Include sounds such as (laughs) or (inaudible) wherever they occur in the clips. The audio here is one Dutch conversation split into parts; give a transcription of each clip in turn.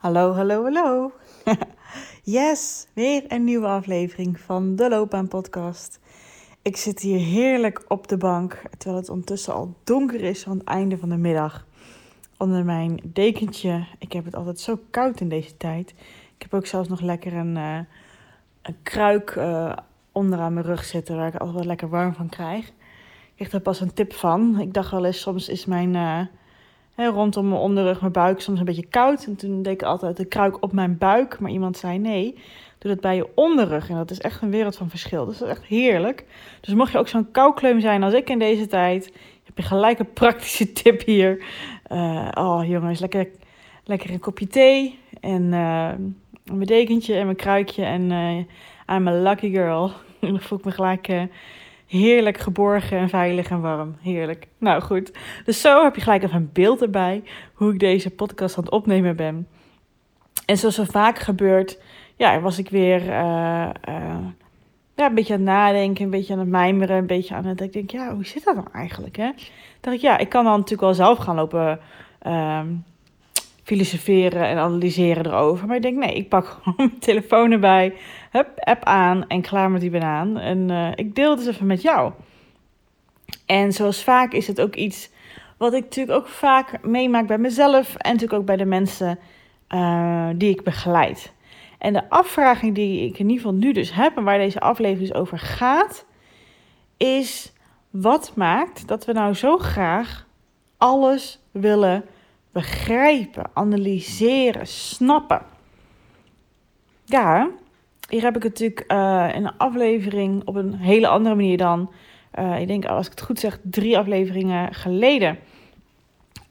Hallo, hallo, hallo. (laughs) yes, weer een nieuwe aflevering van de Loopbaan Podcast. Ik zit hier heerlijk op de bank, terwijl het ondertussen al donker is aan het einde van de middag. Onder mijn dekentje. Ik heb het altijd zo koud in deze tijd. Ik heb ook zelfs nog lekker een, uh, een kruik uh, onderaan mijn rug zitten, waar ik altijd wel lekker warm van krijg. Ik kreeg er pas een tip van. Ik dacht wel eens, soms is mijn... Uh, rondom mijn onderrug, mijn buik soms een beetje koud. En toen deed ik altijd de kruik op mijn buik. Maar iemand zei nee, doe dat bij je onderrug. En dat is echt een wereld van verschil. Dus dat is echt heerlijk. Dus mocht je ook zo'n koukleum zijn als ik in deze tijd, heb je gelijk een praktische (laughs) tip hier. Uh, oh jongens, lekker, lekker een kopje thee en uh, mijn dekentje en mijn kruikje. En uh, I'm a lucky girl. En (laughs) dan voel ik me gelijk Heerlijk geborgen en veilig en warm. Heerlijk. Nou goed. Dus zo heb je gelijk even een beeld erbij hoe ik deze podcast aan het opnemen ben. En zoals zo vaak gebeurt, ja, was ik weer uh, uh, ja, een beetje aan het nadenken, een beetje aan het mijmeren, een beetje aan het. Ik denk, ja, hoe zit dat dan eigenlijk? Hè? dacht ik, ja, ik kan dan natuurlijk wel zelf gaan lopen uh, filosoferen en analyseren erover. Maar ik denk, nee, ik pak (laughs) gewoon mijn telefoon erbij. Hup, app aan en klaar met die banaan. En uh, ik deel het dus even met jou. En zoals vaak is het ook iets wat ik natuurlijk ook vaak meemaak bij mezelf. En natuurlijk ook bij de mensen uh, die ik begeleid. En de afvraging die ik in ieder geval nu dus heb en waar deze aflevering dus over gaat, is wat maakt dat we nou zo graag alles willen begrijpen, analyseren, snappen. Ja, hier heb ik het natuurlijk uh, in een aflevering op een hele andere manier dan, uh, ik denk als ik het goed zeg, drie afleveringen geleden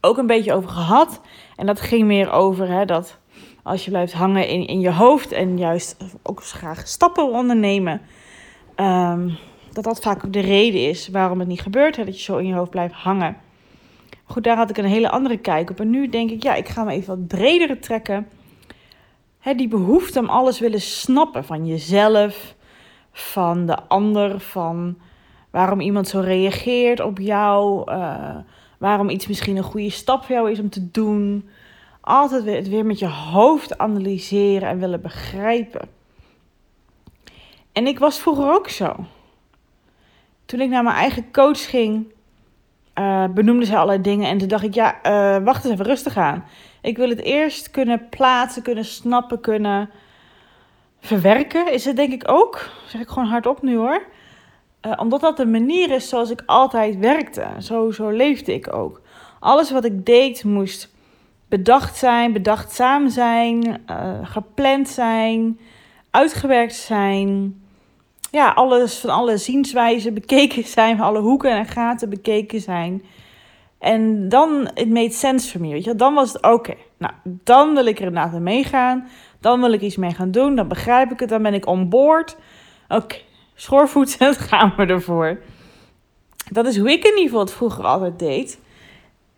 ook een beetje over gehad. En dat ging meer over hè, dat als je blijft hangen in, in je hoofd en juist ook graag stappen ondernemen, um, dat dat vaak ook de reden is waarom het niet gebeurt. Hè, dat je zo in je hoofd blijft hangen. Goed, daar had ik een hele andere kijk op. En nu denk ik, ja, ik ga me even wat breder trekken. Die behoefte om alles willen snappen van jezelf, van de ander, van waarom iemand zo reageert op jou, uh, waarom iets misschien een goede stap voor jou is om te doen. Altijd weer, het weer met je hoofd analyseren en willen begrijpen. En ik was vroeger ook zo. Toen ik naar mijn eigen coach ging, uh, benoemde ze allerlei dingen. En toen dacht ik, ja, uh, wacht eens even rustig aan. Ik wil het eerst kunnen plaatsen, kunnen snappen, kunnen verwerken. Is het denk ik ook. Zeg ik gewoon hardop nu hoor. Uh, omdat dat de manier is zoals ik altijd werkte. Zo, zo leefde ik ook. Alles wat ik deed moest bedacht zijn, bedachtzaam zijn, gepland zijn, uitgewerkt zijn ja, alles van alle zienswijzen bekeken zijn, van alle hoeken en gaten bekeken zijn. En dan, it made sense for me, weet je Dan was het oké. Nou, dan wil ik er inderdaad mee meegaan. Dan wil ik iets mee gaan doen. Dan begrijp ik het. Dan ben ik on board. Oké, okay. schoorvoetend (laughs) gaan we ervoor. Dat is hoe ik in ieder geval het vroeger altijd deed.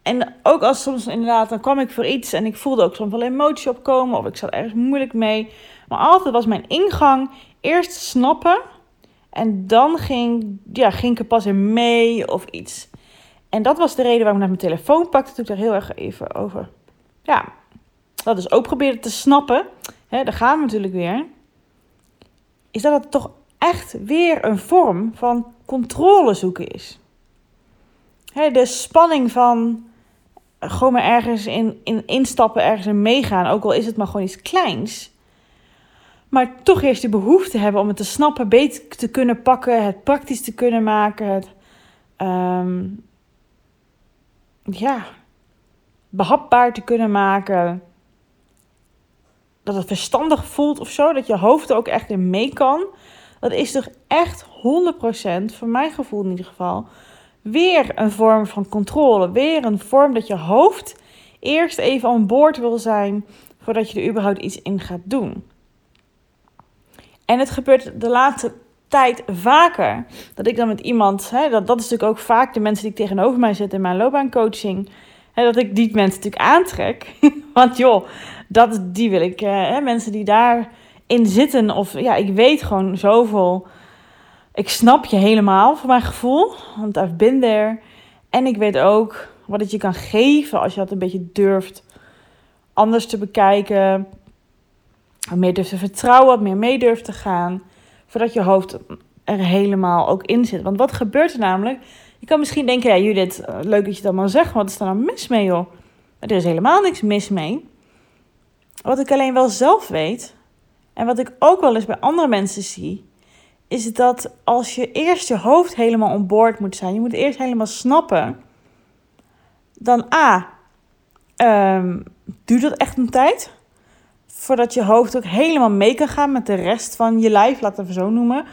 En ook als soms inderdaad, dan kwam ik voor iets en ik voelde ook soms wel emotie opkomen. Of ik zat ergens moeilijk mee. Maar altijd was mijn ingang eerst snappen en dan ging, ja, ging ik er pas in mee of iets. En dat was de reden waarom ik naar mijn telefoon pakte. Toen ik daar heel erg even over. Ja, dat is ook probeerde te snappen. Hè, daar gaan we natuurlijk weer. Is dat het toch echt weer een vorm van controle zoeken is. Hè, de spanning van gewoon maar ergens in, in instappen, ergens in meegaan. Ook al is het maar gewoon iets kleins maar toch eerst de behoefte hebben om het te snappen, beter te kunnen pakken, het praktisch te kunnen maken, het um, ja, behapbaar te kunnen maken. Dat het verstandig voelt of zo, dat je hoofd er ook echt in mee kan. Dat is toch echt 100%, voor mijn gevoel in ieder geval, weer een vorm van controle. Weer een vorm dat je hoofd eerst even aan boord wil zijn voordat je er überhaupt iets in gaat doen. En het gebeurt de laatste tijd vaker dat ik dan met iemand, hè, dat, dat is natuurlijk ook vaak de mensen die tegenover mij zitten in mijn loopbaancoaching, hè, dat ik die mensen natuurlijk aantrek. (laughs) Want joh, dat, die wil ik, eh, hè, mensen die daarin zitten, of ja, ik weet gewoon zoveel. Ik snap je helemaal voor mijn gevoel, want I've been there. En ik weet ook wat het je kan geven als je dat een beetje durft anders te bekijken. Meer durft te vertrouwen, wat meer mee durft te gaan. Voordat je hoofd er helemaal ook in zit. Want wat gebeurt er namelijk? Je kan misschien denken, ja Judith, eh, leuk dat je dat maar zegt. Wat is er nou mis mee joh? Maar er is helemaal niks mis mee. Wat ik alleen wel zelf weet, en wat ik ook wel eens bij andere mensen zie, is dat als je eerst je hoofd helemaal on board moet zijn, je moet eerst helemaal snappen, dan A, um, duurt dat echt een tijd voordat je hoofd ook helemaal mee kan gaan met de rest van je lijf, laten we zo noemen.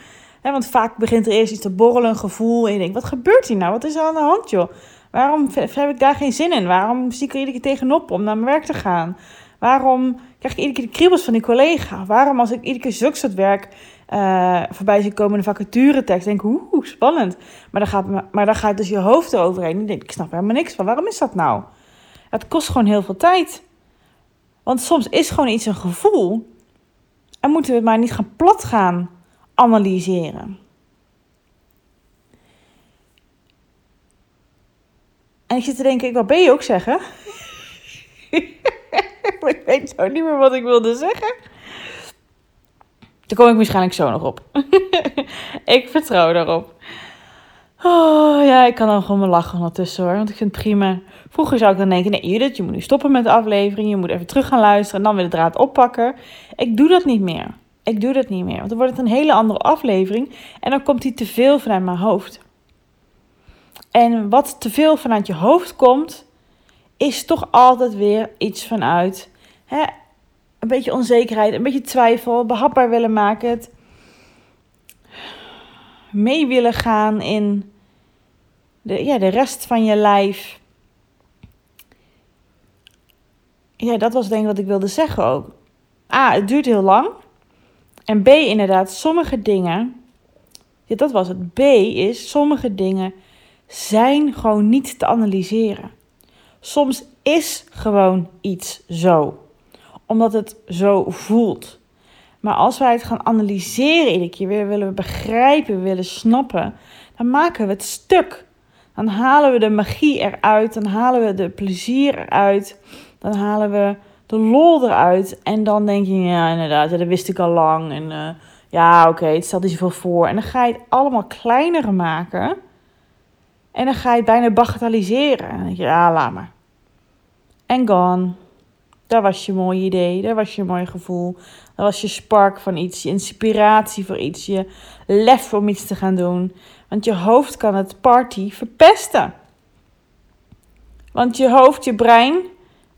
want vaak begint er eerst iets te borrelen, een gevoel. En je denkt, wat gebeurt hier nou? Wat is er aan de hand, joh? Waarom heb ik daar geen zin in? Waarom zie ik er iedere keer tegenop om naar mijn werk te gaan? Waarom krijg ik iedere keer de kriebels van die collega? Waarom als ik iedere keer zulke soort werk uh, voorbij zie komen in de vacaturetekst, denk ik, oeh, spannend. Maar dan, gaat, maar dan gaat dus je hoofd eroverheen. En denk ik, snap helemaal niks van. Waarom is dat nou? Het kost gewoon heel veel tijd. Want soms is gewoon iets een gevoel. En moeten we het maar niet gaan plat gaan analyseren. En ik zit te denken, wat ben je ook zeggen? (laughs) ik weet zo niet meer wat ik wilde zeggen. Daar kom ik waarschijnlijk zo nog op. (laughs) ik vertrouw daarop. Oh, ja, ik kan dan gewoon mijn lachen ondertussen hoor. Want ik vind het prima. Vroeger zou ik dan denken: nee, Judith, je moet nu stoppen met de aflevering. Je moet even terug gaan luisteren en dan weer de draad oppakken. Ik doe dat niet meer. Ik doe dat niet meer. Want dan wordt het een hele andere aflevering. En dan komt die te veel vanuit mijn hoofd. En wat te veel vanuit je hoofd komt, is toch altijd weer iets vanuit hè, een beetje onzekerheid, een beetje twijfel, behapbaar willen maken. Het mee willen gaan in de, ja, de rest van je lijf. Ja, dat was denk ik wat ik wilde zeggen ook. A, het duurt heel lang. En B, inderdaad, sommige dingen. Ja, dat was het. B is, sommige dingen zijn gewoon niet te analyseren. Soms is gewoon iets zo, omdat het zo voelt. Maar als wij het gaan analyseren iedere keer weer, willen we begrijpen, willen snappen, dan maken we het stuk. Dan halen we de magie eruit, dan halen we de plezier eruit, dan halen we de lol eruit. En dan denk je, ja inderdaad, dat wist ik al lang. En uh, ja, oké, het stelt niet zoveel voor. En dan ga je het allemaal kleiner maken. En dan ga je het bijna bagatelliseren. En dan denk je, ja, laat maar. En gone. Daar was je mooi idee, daar was je mooi gevoel. Dat was je spark van iets, je inspiratie voor iets, je lef om iets te gaan doen. Want je hoofd kan het party verpesten. Want je hoofd, je brein,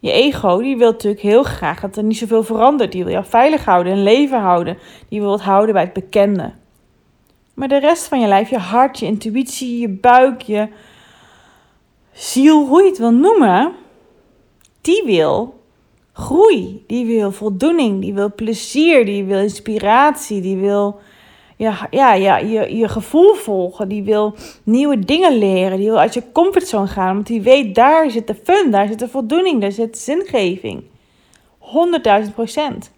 je ego, die wil natuurlijk heel graag dat er niet zoveel verandert. Die wil jou veilig houden en leven houden. Die wil het houden bij het bekende. Maar de rest van je lijf, je hart, je intuïtie, je buik, je ziel, hoe je het wil noemen, die wil groei, die wil voldoening, die wil plezier, die wil inspiratie, die wil ja, ja, ja, je, je gevoel volgen, die wil nieuwe dingen leren, die wil uit je comfortzone gaan, want die weet daar zit de fun, daar zit de voldoening, daar zit zingeving. 100.000 procent.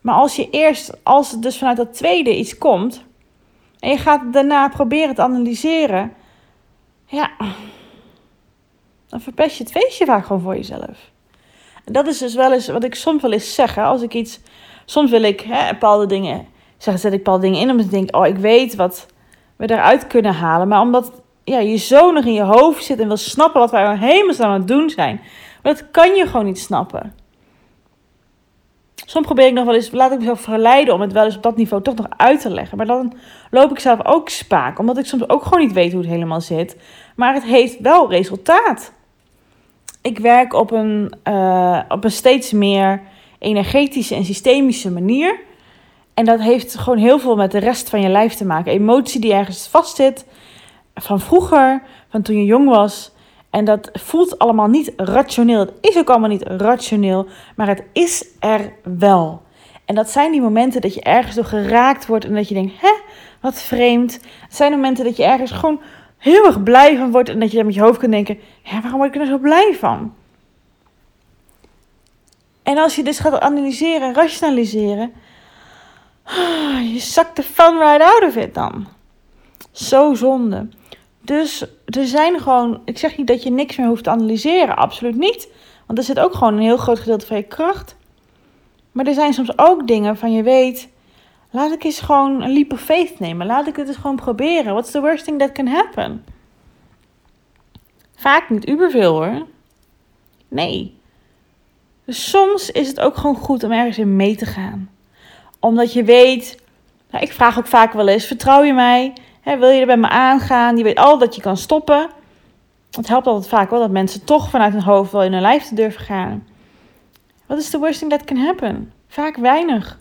Maar als je eerst, als het dus vanuit dat tweede iets komt, en je gaat daarna proberen te analyseren, ja, dan verpest je het feestje vaak gewoon voor jezelf. En dat is dus wel eens wat ik soms wel eens zeg. Als ik iets. Soms wil ik hè, bepaalde dingen. Zeg, zet ik bepaalde dingen in omdat ik denk: oh, ik weet wat we eruit kunnen halen. Maar omdat ja, je zo nog in je hoofd zit en wil snappen wat wij helemaal aan het doen zijn. Maar dat kan je gewoon niet snappen. Soms probeer ik nog wel eens, laat ik mezelf verleiden om het wel eens op dat niveau toch nog uit te leggen. Maar dan loop ik zelf ook spaak, omdat ik soms ook gewoon niet weet hoe het helemaal zit. Maar het heeft wel resultaat ik werk op een, uh, op een steeds meer energetische en systemische manier. En dat heeft gewoon heel veel met de rest van je lijf te maken. Emotie die ergens vastzit van vroeger, van toen je jong was. En dat voelt allemaal niet rationeel. Het is ook allemaal niet rationeel, maar het is er wel. En dat zijn die momenten dat je ergens door geraakt wordt en dat je denkt, hè, wat vreemd. Het zijn momenten dat je ergens gewoon heel erg blij van wordt en dat je dan met je hoofd kunt denken: ja, waarom word ik er nou zo blij van? En als je dus gaat analyseren en rationaliseren, ah, je zakt de fun right out of it dan. Zo zonde. Dus er zijn gewoon, ik zeg niet dat je niks meer hoeft te analyseren, absoluut niet. Want er zit ook gewoon een heel groot gedeelte van je kracht. Maar er zijn soms ook dingen van je weet, laat ik eens gewoon een leap of faith nemen. Laat ik het eens gewoon proberen. What's the worst thing that can happen? Vaak niet uberveel hoor. Nee. Dus soms is het ook gewoon goed om ergens in mee te gaan. Omdat je weet, nou, ik vraag ook vaak wel eens, vertrouw je mij? wil je er bij me aangaan? Je weet al dat je kan stoppen. Het helpt altijd vaak wel dat mensen toch vanuit hun hoofd wel in hun lijf te durven gaan. Wat is the worst thing that can happen? Vaak weinig.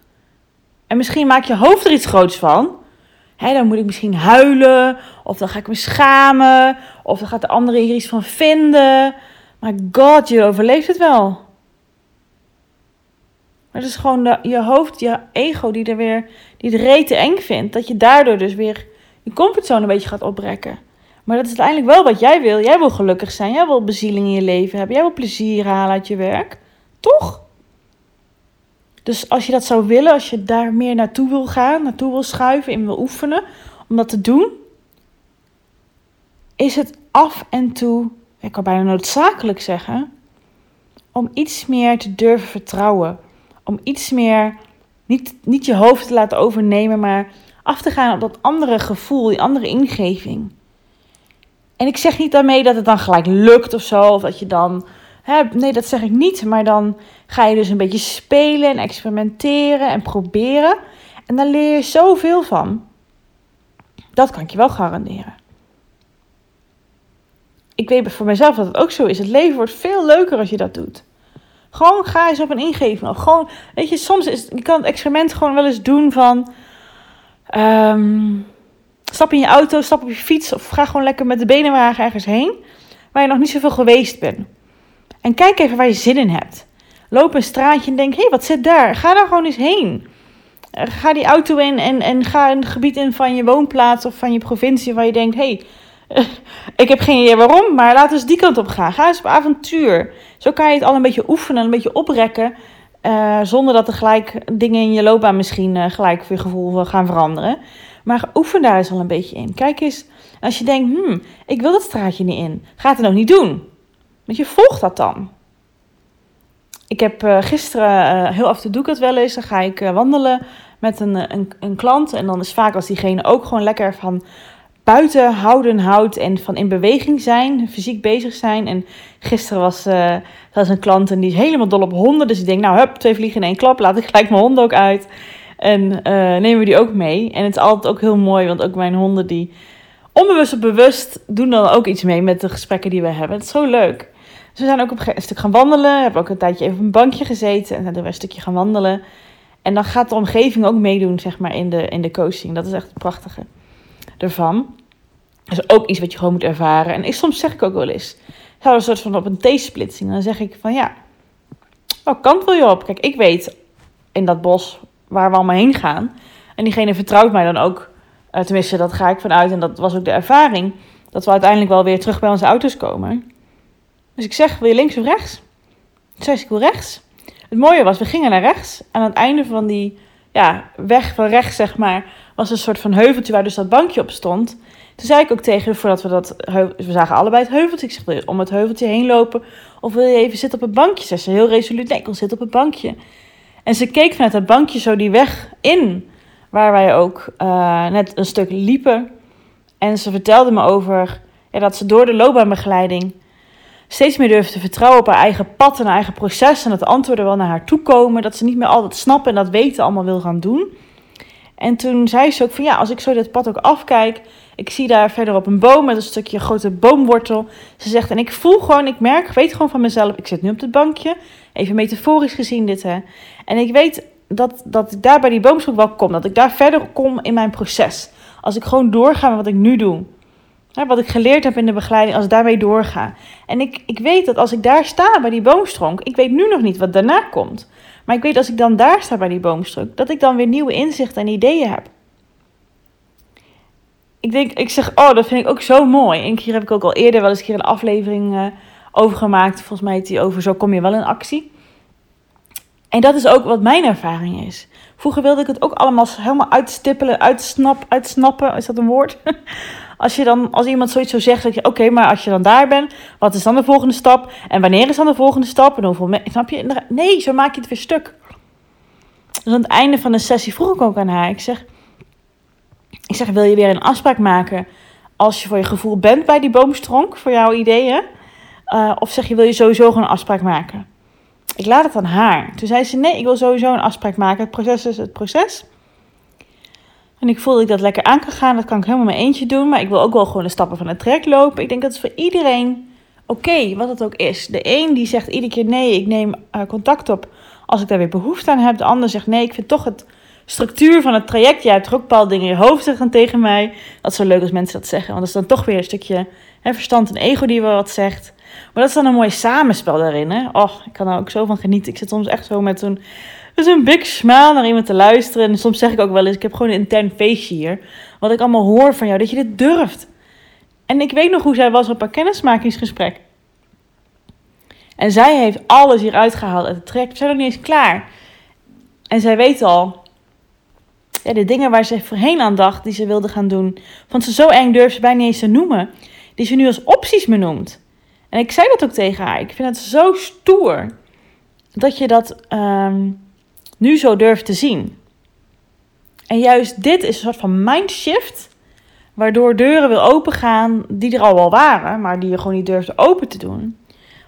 En misschien maak je hoofd er iets groots van. dan moet ik misschien huilen. Of dan ga ik me schamen. Of dan gaat de andere hier iets van vinden. Maar god, je overleeft het wel. Maar het is gewoon je hoofd, je ego die er weer, die het rete eng vindt. Dat je daardoor dus weer je comfortzone een beetje gaat oprekken. Maar dat is uiteindelijk wel wat jij wil. Jij wil gelukkig zijn. Jij wil bezieling in je leven hebben. Jij wil plezier halen uit je werk. Toch? Dus als je dat zou willen, als je daar meer naartoe wil gaan, naartoe wil schuiven, in wil oefenen, om dat te doen, is het af en toe, ik kan bijna noodzakelijk zeggen, om iets meer te durven vertrouwen. Om iets meer, niet, niet je hoofd te laten overnemen, maar af te gaan op dat andere gevoel, die andere ingeving. En ik zeg niet daarmee dat het dan gelijk lukt of zo, of dat je dan. Hè, nee, dat zeg ik niet. Maar dan ga je dus een beetje spelen en experimenteren en proberen. En dan leer je zoveel van. Dat kan ik je wel garanderen. Ik weet voor mezelf dat het ook zo is. Het leven wordt veel leuker als je dat doet. Gewoon ga eens op een ingeving. gewoon, weet je, soms is je kan het experiment gewoon wel eens doen van. Um, stap in je auto, stap op je fiets of ga gewoon lekker met de benenwagen ergens heen waar je nog niet zoveel geweest bent. En kijk even waar je zin in hebt. Loop een straatje en denk, hé, hey, wat zit daar? Ga daar gewoon eens heen. Eh, ga die auto in en, en ga een gebied in van je woonplaats of van je provincie waar je denkt, hé, hey, ik heb geen idee waarom, maar laten we eens die kant op gaan. Ga eens op avontuur. Zo kan je het al een beetje oefenen, een beetje oprekken. Uh, zonder dat er gelijk dingen in je loopbaan misschien gelijk weer gevoel gaan veranderen. Maar oefen daar eens al een beetje in. Kijk eens, als je denkt, hmm, ik wil dat straatje niet in. Ga het dan ook niet doen. Want je volgt dat dan. Ik heb uh, gisteren, uh, heel af en toe doe ik het wel eens, dan ga ik uh, wandelen met een, een, een, klant. En dan is vaak als diegene ook gewoon lekker van buiten houden houdt en van in beweging zijn, fysiek bezig zijn. En gisteren was, was een klant en die is helemaal dol op honden. Dus ik denk, nou hup, twee vliegen in één klap, laat ik gelijk mijn hond ook uit. En nemen we die ook mee. En het is altijd ook heel mooi, want ook mijn honden die onbewust of bewust doen dan ook iets mee met de gesprekken die we hebben. Het is zo leuk. Dus we zijn ook op een stuk gaan wandelen. Hebben ook een tijdje even op een bankje gezeten. En doen we een stukje gaan wandelen. En dan gaat de omgeving ook meedoen, zeg maar, in de, in de coaching. Dat is echt het prachtige ervan. Dat is ook iets wat je gewoon moet ervaren. En soms zeg ik ook wel eens, zou een soort van op een T-splitsing. Dan zeg ik van ja, welke kant wil je op? Kijk, ik weet in dat bos waar we allemaal heen gaan. En diegene vertrouwt mij dan ook. Uh, tenminste, dat ga ik vanuit. En dat was ook de ervaring. Dat we uiteindelijk wel weer terug bij onze auto's komen. Dus ik zeg, wil je links of rechts? Toen zei ik wil rechts. Het mooie was, we gingen naar rechts. Aan het einde van die ja, weg van rechts, zeg maar, was een soort van heuveltje waar dus dat bankje op stond. Toen zei ik ook tegen voordat we dat we zagen allebei het heuveltje. Ik zeg, wil je om het heuveltje heen lopen? Of wil je even zitten op het bankje? Ze zei heel resoluut, nee, ik wil zitten op het bankje. En ze keek vanuit het bankje zo die weg in, waar wij ook uh, net een stuk liepen. En ze vertelde me over dat ze door de loopbaanbegeleiding steeds meer durfde te vertrouwen op haar eigen pad en haar eigen proces. En dat de antwoorden wel naar haar toe komen. Dat ze niet meer altijd snappen en dat weten allemaal wil gaan doen. En toen zei ze ook van ja, als ik zo dit pad ook afkijk, ik zie daar verderop een boom met een stukje grote boomwortel. Ze zegt, en ik voel gewoon, ik merk, weet gewoon van mezelf, ik zit nu op het bankje. Even metaforisch gezien dit hè. En ik weet dat, dat ik daar bij die boomstok wel kom. Dat ik daar verder kom in mijn proces. Als ik gewoon doorga met wat ik nu doe. Wat ik geleerd heb in de begeleiding, als ik daarmee doorga. En ik, ik weet dat als ik daar sta bij die boomstronk, ik weet nu nog niet wat daarna komt. Maar ik weet als ik dan daar sta bij die boomstok, dat ik dan weer nieuwe inzichten en ideeën heb ik denk, ik zeg, oh, dat vind ik ook zo mooi. Eén keer heb ik ook al eerder wel eens een keer een aflevering uh, over gemaakt. Volgens mij heet die over Zo kom je wel in actie. En dat is ook wat mijn ervaring is. Vroeger wilde ik het ook allemaal helemaal uitstippelen, uitsnap, uitsnappen. Is dat een woord? (laughs) Als, je dan, als iemand zoiets zo zegt, zeg je: Oké, maar als je dan daar bent, wat is dan de volgende stap? En wanneer is dan de volgende stap? En hoeveel. Snap je? Nee, zo maak je het weer stuk. Dus aan het einde van de sessie vroeg ik ook aan haar: Ik zeg, ik zeg Wil je weer een afspraak maken als je voor je gevoel bent bij die boomstronk, voor jouw ideeën? Uh, of zeg je: Wil je sowieso gewoon een afspraak maken? Ik laat het aan haar. Toen zei ze: Nee, ik wil sowieso een afspraak maken. Het proces is het proces. En ik voel dat ik dat lekker aan kan gaan. Dat kan ik helemaal mijn eentje doen. Maar ik wil ook wel gewoon de stappen van het trek lopen. Ik denk dat het voor iedereen oké, wat het ook is. De een die zegt iedere keer nee, ik neem uh, contact op als ik daar weer behoefte aan heb. De ander zegt nee, ik vind toch het structuur van het traject. Jij hebt er ook bepaalde dingen in je hoofd zeggen tegen mij. Dat is zo leuk als mensen dat zeggen. Want dat is dan toch weer een stukje hè, verstand en ego die wel wat zegt. Maar dat is dan een mooi samenspel daarin. Hè? Och, ik kan er ook zo van genieten. Ik zit soms echt zo met zo'n een big smile naar iemand te luisteren. En soms zeg ik ook wel eens, ik heb gewoon een intern feestje hier. Wat ik allemaal hoor van jou, dat je dit durft. En ik weet nog hoe zij was op haar kennismakingsgesprek. En zij heeft alles hieruit gehaald uit het trek. We zijn nog niet eens klaar. En zij weet al, ja, de dingen waar ze voorheen aan dacht, die ze wilde gaan doen, vond ze zo eng, durft ze bijna niet eens te noemen. Die ze nu als opties benoemt. En ik zei dat ook tegen haar. Ik vind het zo stoer dat je dat um, nu zo durft te zien. En juist dit is een soort van mindshift, waardoor deuren wil opengaan die er al wel waren, maar die je gewoon niet durfde open te doen.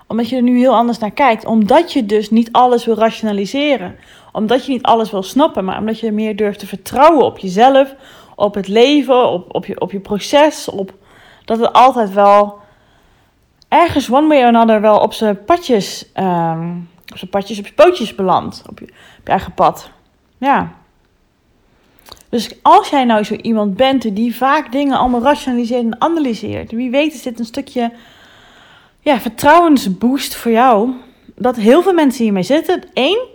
Omdat je er nu heel anders naar kijkt. Omdat je dus niet alles wil rationaliseren. Omdat je niet alles wil snappen, maar omdat je meer durft te vertrouwen op jezelf, op het leven, op, op, je, op je proces, op dat het altijd wel ergens one way or another wel op zijn padjes, um, op zijn padjes, op je pootjes belandt. Op je, op je eigen pad. Ja. Dus als jij nou zo iemand bent die vaak dingen allemaal rationaliseert en analyseert, wie weet is dit een stukje ja, vertrouwensboost voor jou. Dat heel veel mensen hiermee zitten. Eén.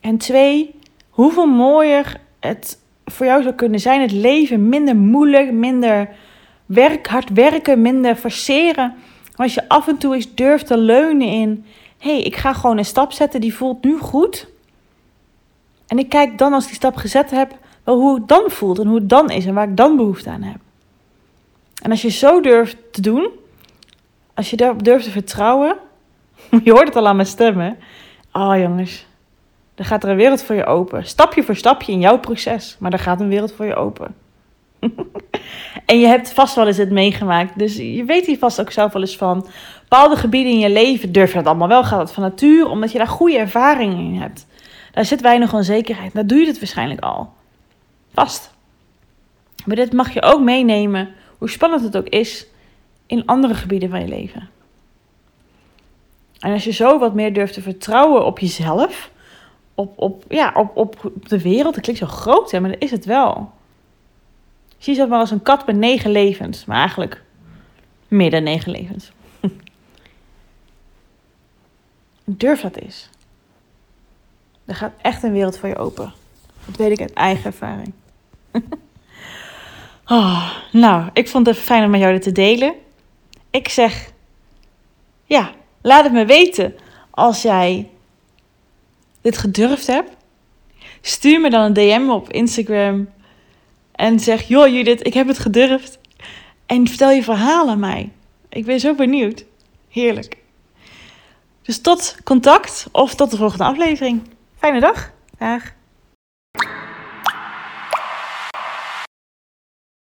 En twee, hoeveel mooier het voor jou zou kunnen zijn. Het leven minder moeilijk, minder werk, hard werken, minder forceren. Maar als je af en toe eens durft te leunen in: hé, hey, ik ga gewoon een stap zetten die voelt nu goed. En ik kijk dan als ik die stap gezet heb, wel hoe het dan voelt en hoe het dan is en waar ik dan behoefte aan heb. En als je zo durft te doen, als je daarop durft te vertrouwen, (laughs) je hoort het al aan mijn stemmen. Oh jongens, dan gaat er een wereld voor je open. Stapje voor stapje in jouw proces, maar er gaat een wereld voor je open. (laughs) en je hebt vast wel eens het meegemaakt. Dus je weet hier vast ook zelf wel eens van. Bepaalde gebieden in je leven durf je het allemaal wel. Gaat het van nature, omdat je daar goede ervaringen in hebt. Daar zit weinig onzekerheid. Daar doe je het waarschijnlijk al. Vast. Maar dit mag je ook meenemen, hoe spannend het ook is, in andere gebieden van je leven. En als je zo wat meer durft te vertrouwen op jezelf, op, op, ja, op, op de wereld, dat klinkt zo groot, hè, maar dat is het wel. Zie dat maar als een kat met negen levens, maar eigenlijk meer dan negen levens. (laughs) Durf dat eens. Er gaat echt een wereld voor je open. Dat weet ik uit eigen ervaring. (laughs) oh, nou, ik vond het fijn om met jou dit te delen. Ik zeg, ja, laat het me weten als jij dit gedurfd hebt. Stuur me dan een DM op Instagram en zeg: Joh, Judith, ik heb het gedurfd. En vertel je verhaal aan mij. Ik ben zo benieuwd. Heerlijk. Dus tot contact of tot de volgende aflevering. Fijne dag. Dag.